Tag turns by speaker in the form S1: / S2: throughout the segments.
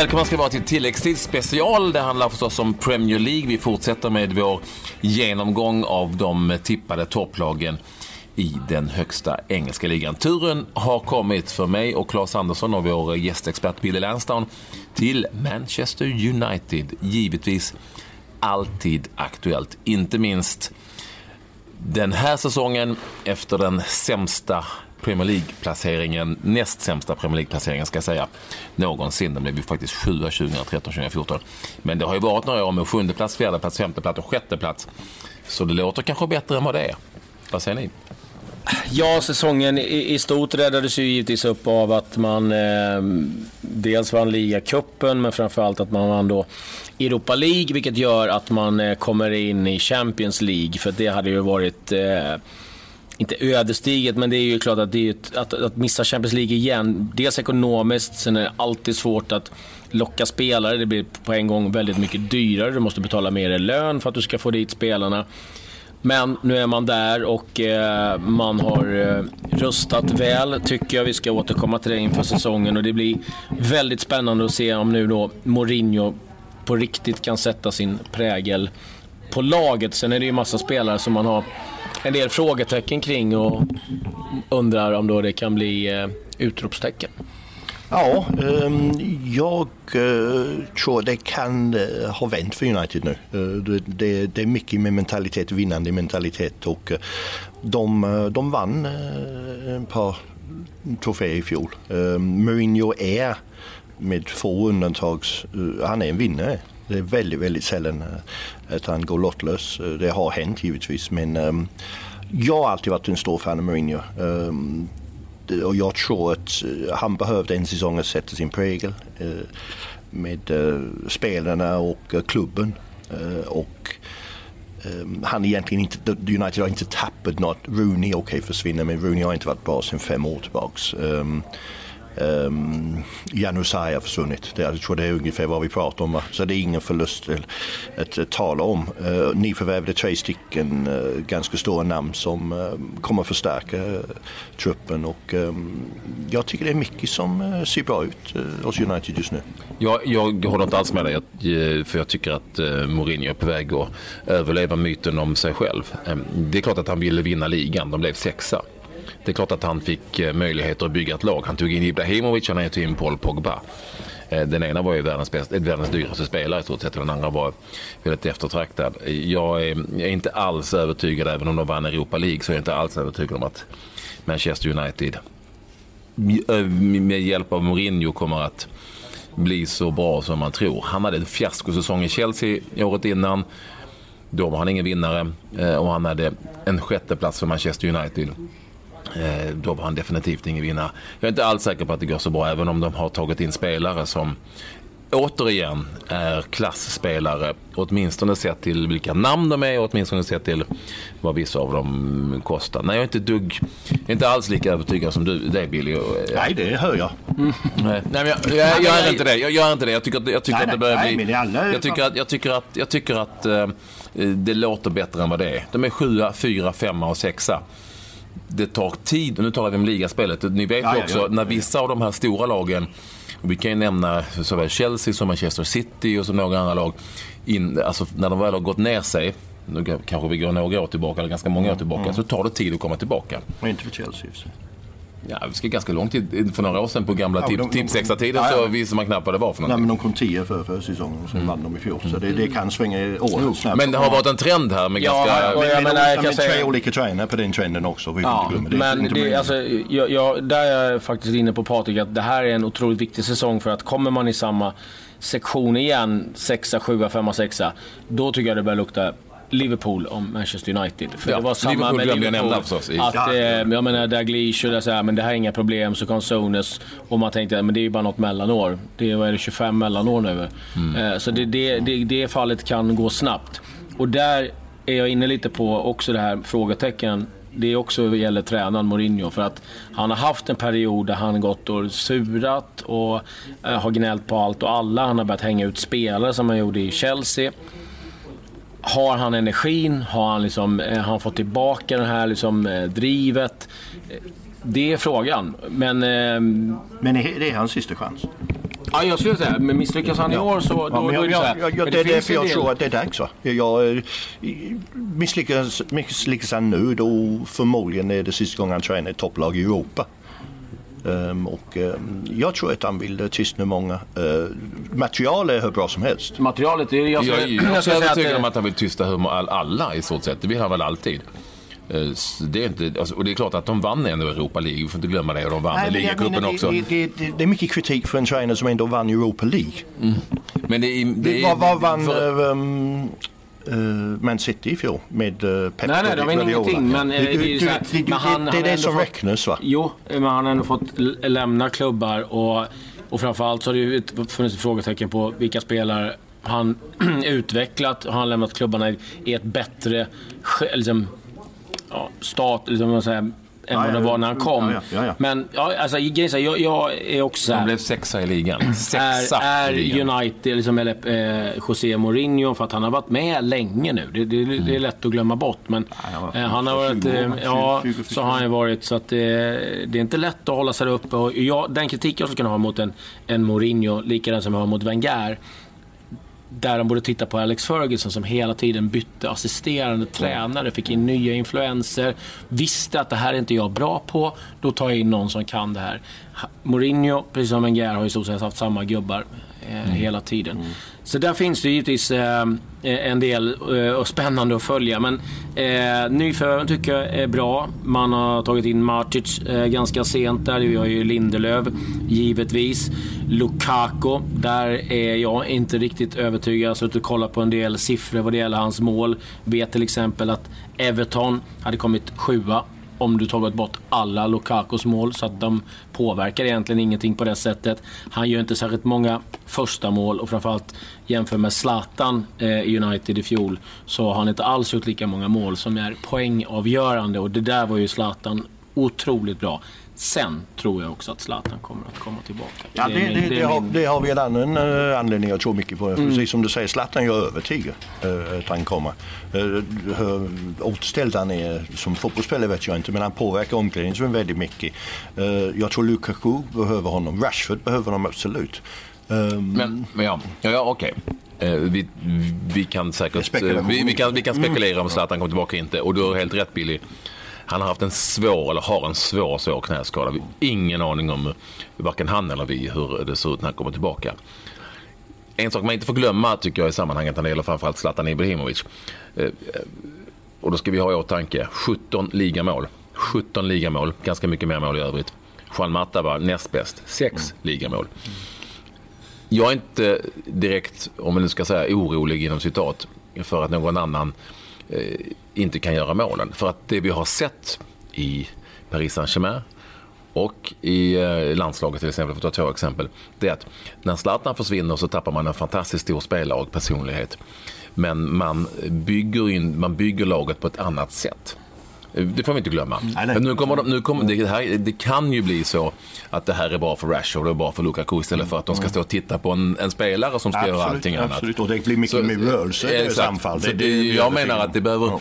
S1: Välkomna ska vara till tilläggstid special. Det handlar förstås om Premier League. Vi fortsätter med vår genomgång av de tippade topplagen i den högsta engelska ligan. Turen har kommit för mig och Claes Andersson och vår gästexpert Billy Lansdown till Manchester United. Givetvis alltid aktuellt, inte minst den här säsongen efter den sämsta Premier League-placeringen, näst sämsta Premier League-placeringen ska jag säga, någonsin. Den blev ju faktiskt sjua 2013-2014. Men det har ju varit några år med sjunde plats, fjärde plats, femte plats och sjätte plats. Så det låter kanske bättre än vad det är. Vad säger ni?
S2: Ja, säsongen i, i stort räddades ju givetvis upp av att man eh, dels vann ligacupen, men framförallt att man vann då Europa League, vilket gör att man eh, kommer in i Champions League. För det hade ju varit eh, inte ödesdigert, men det är ju klart att, det är ett, att, att missa Champions League igen, dels ekonomiskt, sen är det alltid svårt att locka spelare. Det blir på en gång väldigt mycket dyrare. Du måste betala mer i lön för att du ska få dit spelarna. Men nu är man där och eh, man har eh, röstat väl, tycker jag. Vi ska återkomma till det inför säsongen och det blir väldigt spännande att se om nu då Mourinho på riktigt kan sätta sin prägel på laget. Sen är det ju massa spelare som man har en del frågetecken kring och undrar om då det kan bli eh, utropstecken.
S3: Ja, ehm, jag eh, tror det kan eh, ha vänt för United nu. Det, är mycket med mentalitet, vinnande mentalitet och de, de vann ett par troféer i fjol. Ehm, Mourinho är med få undantag, han är en vinnare. Det är väldigt, väldigt sällan eh, att han går lottlös. Eh, det har hänt givetvis men um, jag har alltid varit en stor fan av Mourinho. Um, och jag tror att eh, han behövde en säsong att sätta sin prägel uh, med uh, spelarna och klubben. Och ehm, han egentligen inte, United har inte tappat något. Rooney, okej okay, försvinner men Rooney har inte varit bra sedan fem år tillbaks. Ehm, um, Janusaj har försvunnit. Det, jag tror det är ungefär vad vi pratar om. Va? Så det är ingen förlust att, att tala om. Uh, ni förvärvade tre stycken uh, ganska stora namn som uh, kommer förstärka uh, truppen och um, jag tycker det är mycket som uh, ser bra ut uh, hos United just nu.
S1: Jag, jag håller inte alls med dig för jag tycker att uh, Mourinho är på väg att överleva myten om sig själv. Um, det är klart att han ville vinna ligan. De blev sexa. Det är klart att han fick eh, möjligheter att bygga ett lag. Han tog in Ibrahimovic och han tog in Paul Pogba. Eh, den ena var ju världens, bästa, eh, världens dyraste spelare i stort sett och den andra var väldigt eftertraktad. Jag är, inte alls övertygad, även om de vann Europa League, så är jag inte alls övertygad om att Manchester United med hjälp av Mourinho kommer att bli så bra som man tror. Han hade en fiaskosäsong i Chelsea året innan. Då var han ingen vinnare och han hade en sjätteplats för Manchester United. Eh, då var han definitivt ingen vinnare. Jag är inte alls säker på att det går så bra, även om de har tagit in spelare som återigen är klassspelare. Åtminstone sett till vilka namn de är och åtminstone sett till vad vissa av dem kostar. Nej, jag är inte dugg, jag är inte alls lika övertygad som du, det Billy.
S3: Nej, det hör jag.
S1: Mm. Nej, men jag, jag, jag, är inte det. Jag gör inte det. Jag tycker att, jag tycker nej, att det börjar nej, bli... Jag tycker att, jag tycker att, jag tycker att uh, det låter bättre än vad det är. De är sjua, fyra, femma och sexa det tar tid, och nu talar vi om ligaspelet. Ni vet ja, också, ja, ja. när vissa av de här stora lagen, vi kan ju nämna såväl Chelsea som Manchester City och som några andra lag, in, alltså när de väl har gått ner sig, nu kanske vi går några år tillbaka, eller ganska många år tillbaka, mm. så tar det tid att komma tillbaka.
S3: Och inte för Chelsea.
S1: Ja, vi ska ganska långt tid. För några år sedan på gamla ja, Tipsextra-tiden ja, ja. så visste man knappt vad det var för någonting.
S3: Nej, men de kom tio för, för säsongen och sen mm. vann de i fjol. Så det, det kan svänga i år snabbt.
S1: Men det har varit en trend här med ja, ganska...
S3: Ja, men, men, men, jag kan säga... tre olika tränare på den trenden också. Vi ja,
S2: det. Men det, det, alltså, jag, jag, där är jag faktiskt inne på Patrik att det här är en otroligt viktig säsong för att kommer man i samma sektion igen, sexa, sjua, femma, sexa, då tycker jag det börjar lukta Liverpool om Manchester United. För
S1: ja, det var samma Liverpool med Liverpool. Jag nämna förstås.
S2: Att, ja. eh, jag menar, Daglish och det, så här, men det här är inga problem. Så kom Sones och man tänkte men det är ju bara något mellanår. Det är, vad är det, 25 mellanår nu. Mm. Eh, så det, det, det, det fallet kan gå snabbt. Och där är jag inne lite på också det här frågetecken det också gäller tränaren Mourinho. För att han har haft en period där han gått och surat och eh, har gnällt på allt och alla. Han har börjat hänga ut spelare som han gjorde i Chelsea. Har han energin? Har han, liksom, eh, har han fått tillbaka det här liksom, eh, drivet? Det är frågan. Men,
S3: Men är det hans sista chans?
S2: Ja, jag skulle säga, men misslyckas han i år så då,
S3: Ja,
S2: då är det så här.
S3: jag, jag,
S2: Men
S3: det är därför jag
S2: del-
S3: tror att det är dags. Jag, eh, misslyckas, misslyckas han nu då förmodligen är det sista gången han tränar ett topplag i Europa. Ehm, och ehm, jag tror att han vill tystna många. Uh, material är hur bra som helst.
S2: Materialet, är, jag,
S1: Jag är
S2: jag skulle säga
S1: övertygad
S2: att,
S1: om att han vill tysta hur all- alla i stort sett. Det vill han väl alltid. Så Det är inte, alltså, och det är klart att de vann ändå Europa League, vi får inte glömma det. Och de vann
S3: Nej, jag
S1: ligacupen också.
S3: det, det, det, det är mycket kritik för en tränare som ändå vann Europa League.
S1: Men det är... Det
S3: Det,
S1: är
S3: vad, vad vann
S1: för-
S3: um, Man City i fjol med uh, Pep
S2: Nej, nej, de vann
S3: Guardiola?
S2: ingenting, men, eh,
S3: Du-
S2: det är
S3: du- du-
S2: men han-
S3: det är det som räknas va?
S2: Jo, men han har ändå fått lämna klubbar och, och framförallt så har det ju funnits ett frågetecken på vilka spelare han utvecklat. Har han lämnat klubbarna i, ett bättre liksom, ja, stat, liksom, man säger, än
S3: Ja,
S2: vad det var när han kom.
S3: ja, ja, ja.
S2: Men ja, alltså, jag, jag är också här,
S1: blev sexa i ligan. Sexa
S2: är, är
S1: i ligan.
S2: United, liksom, eller eh, José Mourinho, för att han har varit med länge nu. Det, det, det är lätt att glömma bort. Men
S3: han var
S2: eh, han har varit,
S3: 20 år,
S2: eh,
S3: 20,
S2: ja,
S3: 20,
S2: så har han ju varit. Så att det, det är inte lätt att hålla sig uppe. Och jag, den kritik jag skulle kunna ha mot en, en Mourinho, likadan som jag har mot Wenger, där de borde titta på Alex Ferguson som hela tiden bytte assisterande tränare, fick in nya influenser, visste att det här är inte jag bra på, då tar jag in någon som kan det här. Mourinho, precis som Wenger, har i stort sett haft samma gubbar eh, hela tiden. Så där finns det givetvis eh, en del eh, och spännande att följa. Men eh, nyförvärven tycker jag är bra. Man har tagit in Matic eh, ganska sent där. Vi har ju Lindelöf givetvis. Lukaku, där är jag inte riktigt övertygad. Jag har suttit och kollat på en del siffror vad det gäller hans mål. Vet till exempel att Everton hade kommit sjua om du tagit bort alla Lukakos mål så att de påverkar egentligen ingenting på det sättet. Han gör inte särskilt många första mål och framförallt jämför med Zlatan eh, i United i fjol så har han inte alls gjort lika många mål som är poängavgörande och det där var ju Zlatan otroligt bra. Sen tror jag också att Zlatan kommer att komma tillbaka.
S3: Ja, det, det,
S2: min-
S3: det, har,
S2: min-
S3: det har vi en annan uh, anledning jag tror mycket på.
S2: Mm.
S3: Precis som du säger, Zlatan jag är övertygad uh, att han kommer. Uh, hur återställd han är som fotbollsspelare vet jag inte, men han påverkar omklädningsrummet väldigt mycket. Uh, jag tror Lukaku behöver honom. Rashford behöver honom absolut. Um,
S1: Men, men ja, ja, ja okej. Eh, vi, vi kan säkert vi, vi, kan, vi kan spekulera om Zlatan kommer tillbaka eller inte. Och du har helt rätt Billy. Han har haft en svår, eller har en svår, svår knäskada. Vi har ingen aning om varken han eller vi hur det ser ut när han kommer tillbaka. En sak man inte får glömma tycker jag i sammanhanget när det gäller framförallt Zlatan Ibrahimovic. Eh, eh, Och då ska vi ha i åtanke 17 ligamål. 17 ligamål, ganska mycket mer mål i övrigt. Juan Mata var näst bäst, 6 ligamål. Jag är inte direkt, om man nu ska säga orolig inom citat, för att någon annan eh, Eh, inte kan göra målen. För att det vi har sett i Paris Saint-Germain och i eh, landslaget till exempel, för att ta två exempel, det är att när Zlatan försvinner så tappar man en fantastiskt stor spelare och personlighet. Men man bygger, in, man bygger laget på ett annat sätt. Eh, Det får vi inte glömma.
S3: Nej, nej.
S1: Men nu kommer de, nu kommer, det, här, det kan ju bli så att det här är bra för Rashford och bra för Lukaku istället för att de ska stå och titta på en, en spelare som ska göra
S3: Absolut,
S1: allting
S3: absolut.
S1: annat.
S3: Och det blir mycket mer rörelse i anfall.
S1: Så
S3: Det-
S1: det,
S3: vi
S1: jag menar att det behöver,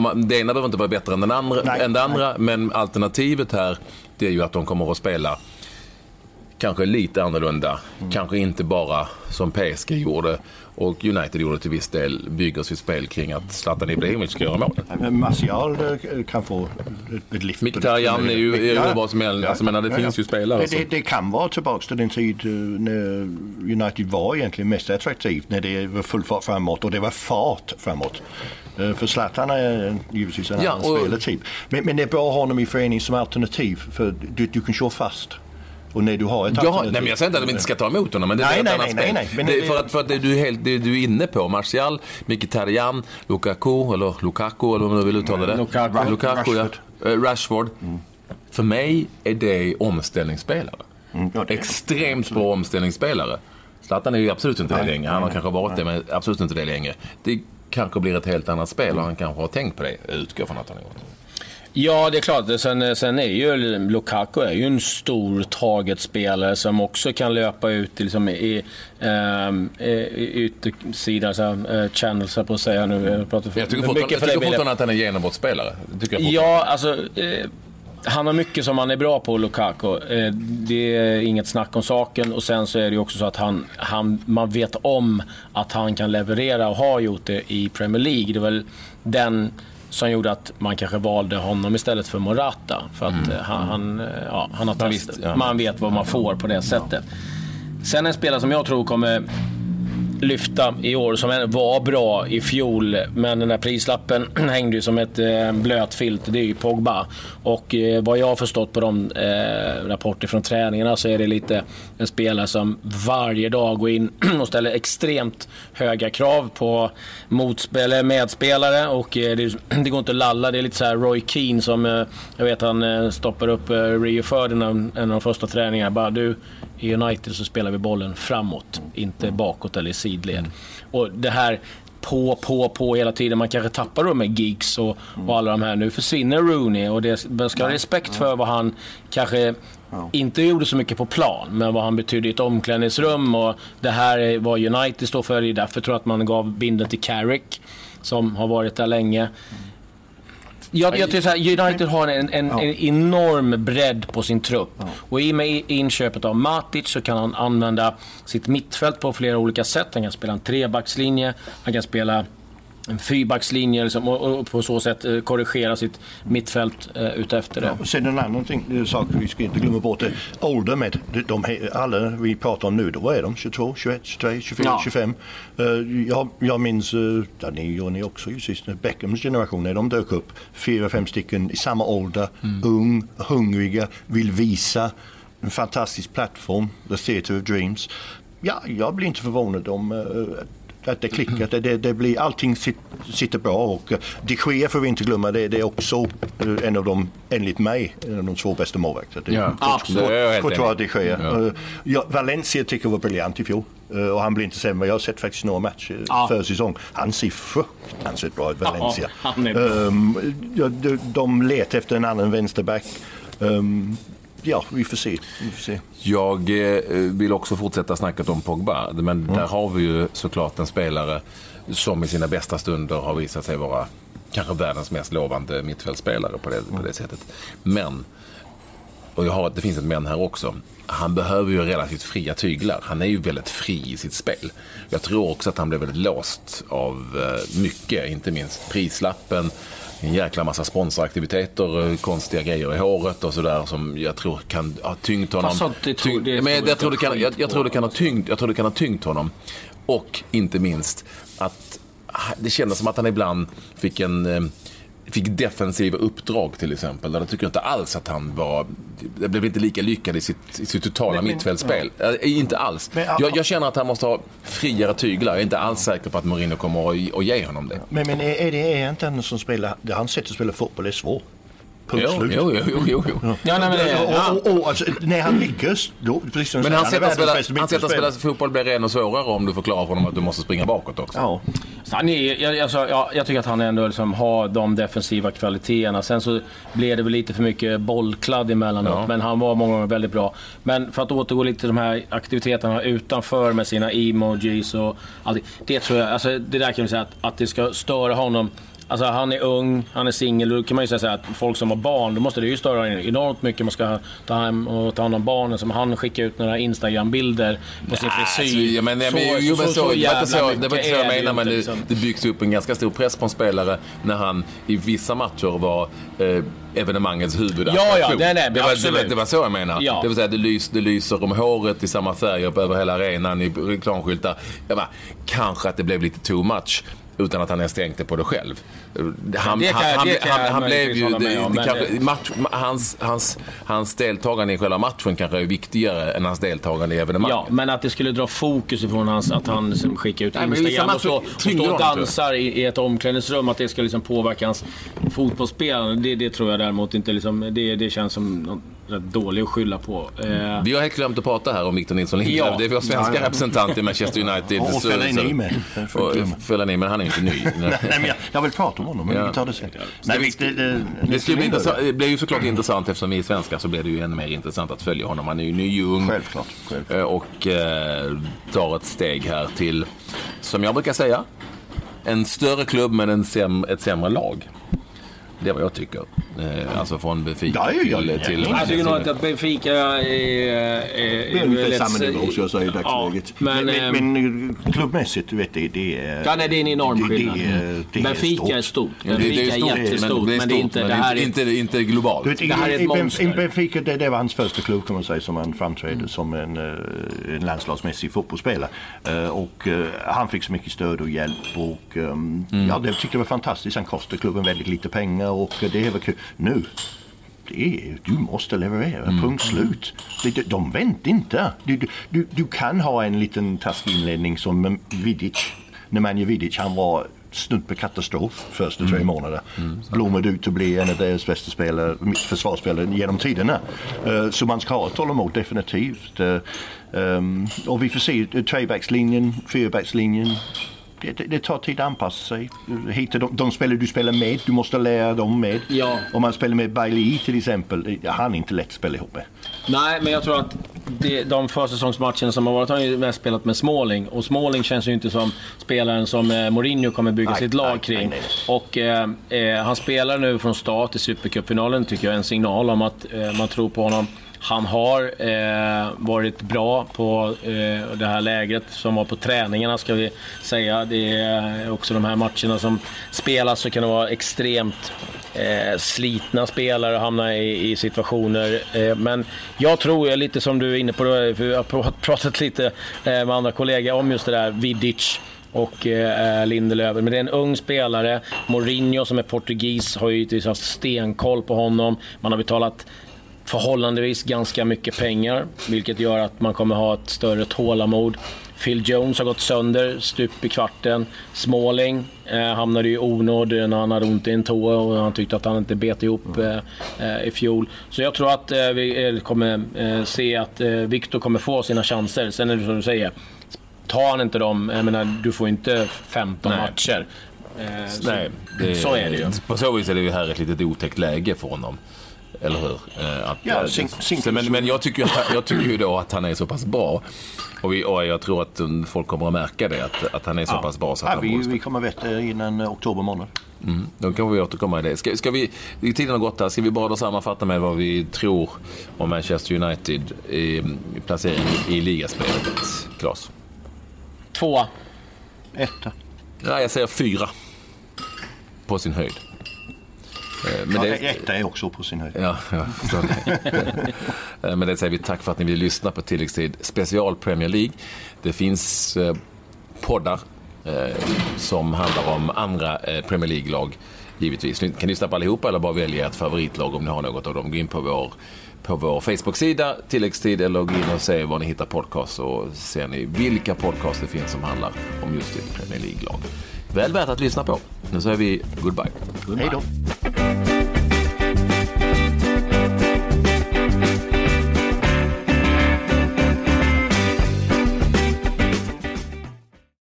S1: man- det ena behöver inte vara bättre än, den andra,
S3: Nej,
S1: än det andra, men alternativet här det är ju att de kommer att spela kanske lite annorlunda.
S3: Mm.
S1: Kanske inte bara som PSG gjorde och United gjorde till viss del, bygger sitt spel kring att Zlatan Ibrahimovic ska göra mål.
S3: Men Martial eh, kan få ett, lift.
S1: Mkhitaryan är ju- hur bra som helst. Alltså, menar, det finns ju spelare
S3: det, det kan vara tillbaka till den tid eh, när United var egentligen mest attraktivt. När det var full fart framåt och det var fart framåt. Eh, För Zlatan är givetvis en
S1: Ja,
S3: annan
S1: och-
S3: spelartyp. Men, men det är bra att ha honom i förening som alternativ. För du, du kan köra fast. Och när du har ett
S1: Ja,
S3: alternativ.
S1: nej, men jag säger inte att de inte ska ta emot honom, men det är
S3: Nej,
S1: ett
S3: nej,
S1: annat
S3: nej,
S1: spel.
S3: nej, nej, men det,
S1: för att, för att det, du är helt, det du är inne på, Martial, Mkhitaryan, Lukaku, eller Lukaku, eller hur man nu vill uttala det.
S2: Lukaku.
S1: Lukaku ja. Eh, Rashford. För mig är det omställningsspelare.
S3: Mm, ja, det-
S1: Extremt bra omställningsspelare. Zlatan är ju absolut inte det längre. Han har kanske varit det, men absolut inte det längre. Det kanske blir ett helt annat spel och han kanske har tänkt på det. Jag utgår från att han har gjort det.
S2: Ja, det är klart. Sen, sen är ju Lukaku är ju en stor targetspelare som också kan löpa ut liksom, i, i yttersidan, så här, eh, channels på att säga nu. Jag pratar för,
S1: Jag tycker fortfarande, att han är genombrottsspelare.
S2: Ja, alltså... Eh, han har mycket som han är bra på, Lukaku. Eh, det är inget snack om saken. Och sen så är det också så att han, han, man vet om att han kan leverera och har gjort det i Premier League. Det är väl den som gjorde att man kanske valde honom istället för Morata. För att mm. han, han, ja, han har test, ja. Man vet vad man får på det sättet. Sen en spelare som jag tror kommer lyfta i år som var bra i fjol. Men den där prislappen hängde ju som ett eh, blöt filt. Det är ju Pogba. Och eh, vad jag har förstått på de eh, rapporter från träningarna så är det lite en spelare som varje dag går in och ställer extremt höga krav på motspelare, medspelare. Och det, det, går inte att lalla. Det är lite så Roy Keane som, jag vet han stoppar upp Rio Ferdinand en av de första träningarna. Bara du, i United så spelar vi bollen framåt, inte bakåt eller i sidled. Och det här på, på, på hela tiden. Man kanske tappar då med gigs och, och alla de här. Nu försvinner Rooney och det, man ska ha respekt för vad han kanske Ja. Inte gjorde så mycket på plan, men vad han betydde i ett omklädningsrum. Och det här är vad United står för. Det är därför tror jag att man gav binden till Carrick, som har varit där länge. Jag, jag tycker så här, United har en, en, ja. en, enorm bredd på sin trupp. Ja. Och i och med inköpet av Matic så kan han använda sitt mittfält på flera olika sätt. Han kan spela en trebackslinje, han kan spela en fyrbackslinje liksom, och, och, på så sätt eh, korrigera sitt mittfält eh, utefter det.
S3: Ja, sen en annan ting, sak vi ska inte glömma bort det. Ålder med, de, alla vi pratar om nu, då är de 22, 21, 23, 24, ja. 25. Uh, jag, jag minns, uh, ja, ni gör ni också ju sist, Beckhams generation när de dök upp. Fyra, fem stycken i samma ålder, mm. ung, hungriga, vill visa. En fantastisk plattform, The Theatre of Dreams. Ja, jag blir inte förvånad om uh, att det klickar. Det, det, det blir, allting sitter bra och eh, de Gea får vi inte glömma, det, det är också eh, en av de, enligt mig, en av de två bästa målvakterna.
S1: Ja, absolut.
S3: Courtois de Gea. Ja. Eh, ja, Valencia tycker jag var briljant i fjol. Och han blir inte sämre. Jag har sett faktiskt några matcher ja. för säsong. Han ser fruktansvärt bra ut, Valencia. Ja, um, de, de letar efter en annan vänsterback. Um, ja, vi får, se. vi får se.
S1: Jag eh, vill också fortsätta snacket om Pogba. Men mm. där har vi ju såklart en spelare som i sina bästa stunder har visat sig vara kanske världens mest lovande mittfältspelare på det, på det sättet. Men, och jag har, det finns ett men här också. Han behöver ju relativt fria tyglar. Han är ju väldigt fri i sitt spel. Jag tror också att han blev väldigt låst av eh, mycket, inte minst prislappen en jäkla massa sponsoraktiviteter, konstiga grejer i håret och sådär som jag tror kan ha tyngt honom. Det tror, det men jag, tror det kan, jag, jag, tror det kan ha tyngt, jag tror det kan ha tyngt honom. Och inte minst att det kändes som att han ibland fick en eh, fick defensiva uppdrag till exempel. Där jag tycker inte alls att han var... Det blev inte lika lyckad i sitt, i sitt totala mittfältspel. Ja. Äh, inte alls. Men, jag, jag, känner att han måste ha friare tyglar. Jag är inte alls säker på att Mourinho kommer att, att ge honom det.
S3: Men, men är, det är inte han som spelar... Hans sätt att spela fotboll är svårt.
S1: Punkt jo, slut. Jo, jo, jo, jo. Ja, nej,
S3: men, ja. och, och, och, alltså, när han lyckas, då,
S1: precis som Men hans sätt att spela, hans sätt att spela fotboll blir ännu svårare om du förklarar för honom att du måste springa bakåt också. Ja.
S2: Han är, jag, alltså, jag, jag tycker att han ändå liksom har de defensiva kvaliteterna. Sen så blev det väl lite för mycket bollkladd emellanåt, ja. men han var många gånger väldigt bra. Men för att återgå lite till de här aktiviteterna utanför med sina emojis och allt. Det tror jag, alltså, det där kan vi säga att, att det ska störa honom Alltså han är ung, han är singel. Då kan man ju säga att folk som har barn, då måste det ju störa enormt mycket. Man ska ta hem och ta hand om barnen. Som han skickar ut några Instagram-bilder på sin frisyr.
S1: Ja, men, så, men, jo, så, så, så, det var inte så, det var inte så jag menade, men det, liksom. det byggs upp en ganska stor press på en spelare när han i vissa matcher var eh, evenemangets huvudattraktion.
S2: Ja, ja, nej, nej,
S1: det, var, det, var, det var så jag menar. Ja. Det vill säga, det, lys, det lyser om håret i samma färger över hela arenan i reklamskyltar. Jag bara, kanske att det blev lite too much utan att han ens tänkte på det själv. Han, blev ju... hans, hans, hans deltagande i själva matchen kanske är viktigare än hans deltagande i evenemanget.
S2: Ja, men att det skulle dra fokus ifrån hans, att han liksom skickar ut Nej, Instagram och, stå, och stå och dansar i, i, ett omklädningsrum, att det ska liksom påverka hans fotbollsspelande. Det, det tror jag däremot inte. Liksom, det, det känns som rätt dålig att skylla på.
S1: Eh... Vi har helt glömt att prata här om Victor Nilsson Lindelöf. Ja. Det är vår svenska ja, ja. representant i Manchester United.
S3: Och Fellaini med.
S1: Fellaini, men han är inte ny.
S3: Nej, men jag, jag vill prata om honom, men ja. vi tar det sen. Nej,
S1: Victor, det, det, det, bli intressant, det blir ju såklart intressant eftersom vi är svenskar så blir det ju ännu mer intressant att följa honom. Han är ju ny och ung.
S3: Självklart. självklart.
S1: Eh, och eh, tar ett steg här till, som jag brukar säga, en större klubb men en säm, ett sämre lag. Det är vad jag tycker. Eh, alltså från Benfica
S3: Ja,
S1: till... till
S3: ja.
S2: Jag tycker nog att Benfica är... är,
S3: Det är ungefär samma nivå ska jag säga i dagsläget.
S2: Ja, men,
S3: men,
S2: ehm,
S3: men, klubbmässigt, du vet det, det är...
S2: Ja, nej, det är en enorm skillnad.
S3: Det, är- det
S2: Benfica är stort. Benfica
S1: det är
S2: är
S1: stort,
S2: jättestort,
S1: men,
S2: men det är inte... Det här är
S1: inte, inte globalt.
S3: Vet,
S2: Det här är ett monster.
S3: Benfica, det, det var hans första klubb kan man säga som han framträdde
S2: Mm.
S3: som en, eh, en landslagsmässig fotbollsspelare. Eh, och eh, han fick så mycket stöd och hjälp och ehm,
S2: Mm.
S3: ja, det tyckte jag var fantastiskt. Han kostade klubben väldigt lite pengar och det väl kul. Nu det är, du måste leverera,
S2: Mm.
S3: punkt slut. De, de, väntar inte. Du, du- du, kan ha en liten taskig inledning som Vidic. Nemanja Vidic, han var snudd på katastrof första tre månader. Blommade ut och blev en av deras bästa spelare, försvarsspelare genom tiderna. Eh, så man ska ha tålamod definitivt. Eh, ehm, och vi får se uh, trebackslinjen, fyrbackslinjen. Det, det, tar tid att anpassa sig. Hitta de, de spelare du spelar med, du måste lära dem med.
S2: Ja.
S3: Om man spelar med Bailey till exempel, han är inte lätt att spela ihop med.
S2: Nej, men jag tror att det, de försäsongsmatcherna som har varit har han ju mest spelat med Småling. Och Småling känns ju inte som spelaren som eh, Mourinho kommer bygga
S3: Nej,
S2: sitt lag
S3: nej,
S2: kring.
S3: nej,
S2: Och eh, eh, han spelar nu från start i Supercupfinalen, tycker jag är en signal om att eh, man tror på honom. Han har eh, varit bra på eh, det här lägret som var på träningarna ska vi säga. Det är också de här matcherna som spelas så kan det vara extremt eh, slitna spelare och hamna i, i situationer. Eh, men jag tror, lite som du är inne på, för jag har pratat lite eh, med andra kollegor om just det där Vidic och eh, eh, Lindelöf. Men det är en ung spelare. Mourinho som är portugis har ju givetvis haft stenkoll på honom. Man har betalat förhållandevis ganska mycket pengar, vilket gör att man kommer ha ett större tålamod. Phil Jones har gått sönder, stup i kvarten. Smalling eh, hamnade i onåd när han hade ont i en tå och han tyckte att han inte bet ihop eh, eh, i fjol. Så jag tror att eh, vi eh, kommer eh, se att eh, Victor kommer få sina chanser. Sen är det som du säger, tar han inte dem, jag menar, du får inte 15
S1: Nej.
S2: matcher. Så,
S1: Nej,
S2: så är det ju.
S1: På så vis är det ju här ett litet otäckt läge för honom. Eller hur? Eh, Att,
S3: Ja,
S1: eh,
S3: sing- single-
S1: men men jag, tycker, ju- jag tycker ju då att han är så pass bra. Och, vi, och jag tror att um, folk kommer att märka det, att, att han är så pass bra så att
S3: ja, vi, vi kommer veta innan eh, oktober månad.
S1: Mm, då kan vi återkomma i det. Ska, ska vi, tiden har gått här. Ska vi bara då sammanfatta med vad vi tror om Manchester United i, i placering i, ligaspelet, Claes?
S2: Tvåa.
S3: Etta.
S1: Ja, jag säger fyra. På sin höjd. Eh, Men
S3: Ja,
S1: det,
S3: Etta är också på sin höjd.
S1: Ja, det. Eh, Men det säger vi tack för att ni vill lyssna på tilläggstid special Premier League. Det finns eh, poddar eh, som handlar om andra eh, Premier League-lag givetvis. Ni kan lyssna på allihopa eller bara välja ert favoritlag om ni har något av dem. Gå in på vår, på vår Facebook-sida, tilläggstid, eller gå in och se var ni hittar podcast så ser ni vilka podcast det finns som handlar om just ett Premier League-lag. Väl värt att lyssna på. Nu säger vi goodbye. goodbye.
S3: Hej då.